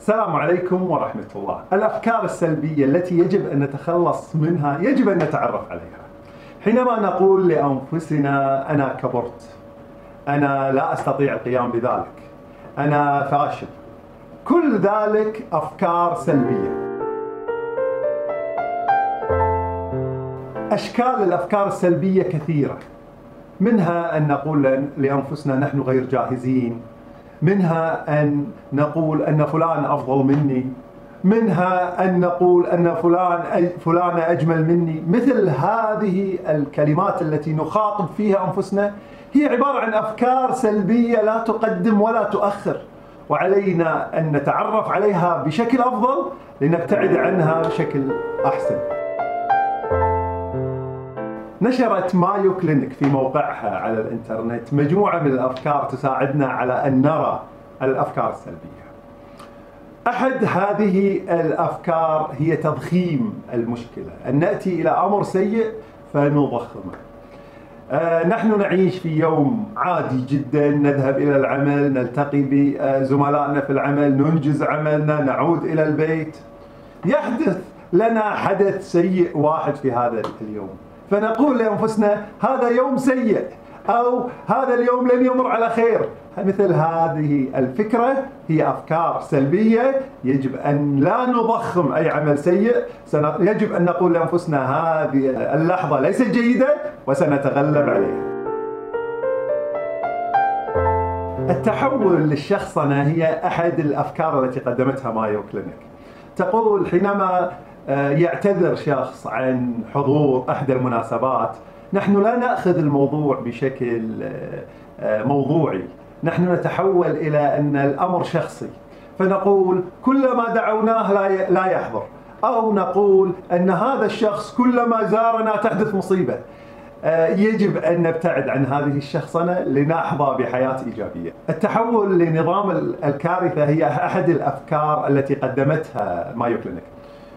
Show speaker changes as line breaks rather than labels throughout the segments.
السلام عليكم ورحمة الله. الأفكار السلبية التي يجب أن نتخلص منها يجب أن نتعرف عليها. حينما نقول لأنفسنا أنا كبرت، أنا لا أستطيع القيام بذلك، أنا فاشل. كل ذلك أفكار سلبية. أشكال الأفكار السلبية كثيرة. منها أن نقول لأنفسنا نحن غير جاهزين، منها أن نقول أن فلان أفضل مني. منها أن نقول أن فلان فلانة أجمل مني. مثل هذه الكلمات التي نخاطب فيها أنفسنا هي عبارة عن أفكار سلبية لا تقدم ولا تؤخر. وعلينا أن نتعرف عليها بشكل أفضل لنبتعد عنها بشكل أحسن. نشرت مايو كلينيك في موقعها على الإنترنت مجموعة من الأفكار تساعدنا على أن نرى الأفكار السلبية. أحد هذه الأفكار هي تضخيم المشكلة. أن نأتي إلى أمر سيء فنضخمه آه نحن نعيش في يوم عادي جدا. نذهب إلى العمل نلتقي بزملائنا في العمل ننجز عملنا نعود إلى البيت. يحدث لنا حدث سيء واحد في هذا اليوم. فنقول لأنفسنا هذا يوم سيء أو هذا اليوم لن يمر على خير مثل هذه الفكرة هي أفكار سلبية يجب أن لا نضخم أي عمل سيء. يجب أن نقول لأنفسنا هذه اللحظة ليست جيدة وسنتغلب عليها. التحول للشخصنة هي أحد الأفكار التي قدمتها مايو كلينيك. تقول حينما يعتذر شخص عن حضور احدى المناسبات. نحن لا نأخذ الموضوع بشكل آه، آه، موضوعي. نحن نتحول إلى أن الأمر شخصي. فنقول كلما دعوناه لا يحضر. أو نقول أن هذا الشخص كلما زارنا تحدث مصيبة. يجب أن نبتعد عن هذه الشخصنة لنحظى بحياة إيجابية. التحول لنظام الكارثة هي أحد الأفكار التي قدمتها مايو كلينيك.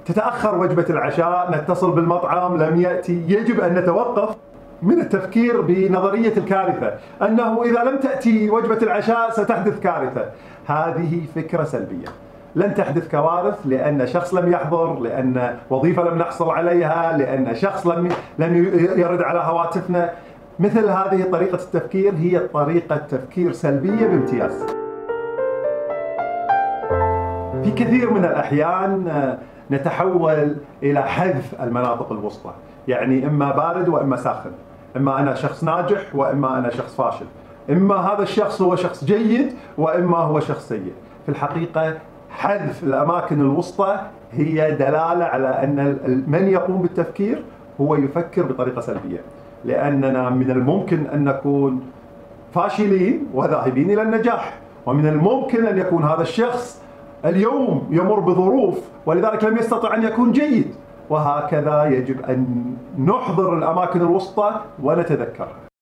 تتأخر وجبة العشاء نتصل بالمطعم لم يأتي. يجب أن نتوقف من التفكير بنظرية الكارثة. أنه إذا لم تأتي وجبة العشاء ستحدث كارثة. هذه فكرة سلبية. لن تحدث كوارث لأن شخص لم يحضر لأن وظيفة لم نحصل عليها لأن شخص لم لم يرد على هواتفنا. مثل هذه طريقة التفكير هي طريقة تفكير سلبية بامتياز. في كثير من الأحيان نتحول إلى حذف المناطق الوسطى. يعني إما بارد وإما ساخن. إما أنا شخص ناجح وإما أنا شخص فاشل. إما هذا الشخص هو شخص جيد وإما هو شخص سيء. في الحقيقة حذف الأماكن الوسطى هي دلالة على أن من يقوم بالتفكير هو يفكر بطريقة سلبية. لأننا من الممكن أن نكون فاشلين وذاهبين إلى النجاح ومن الممكن أن يكون هذا الشخص اليوم يمر بظروف ولذلك لم يستطع أن يكون جيد. وهكذا يجب أن نحضر الأماكن الوسطى ونتذكرها.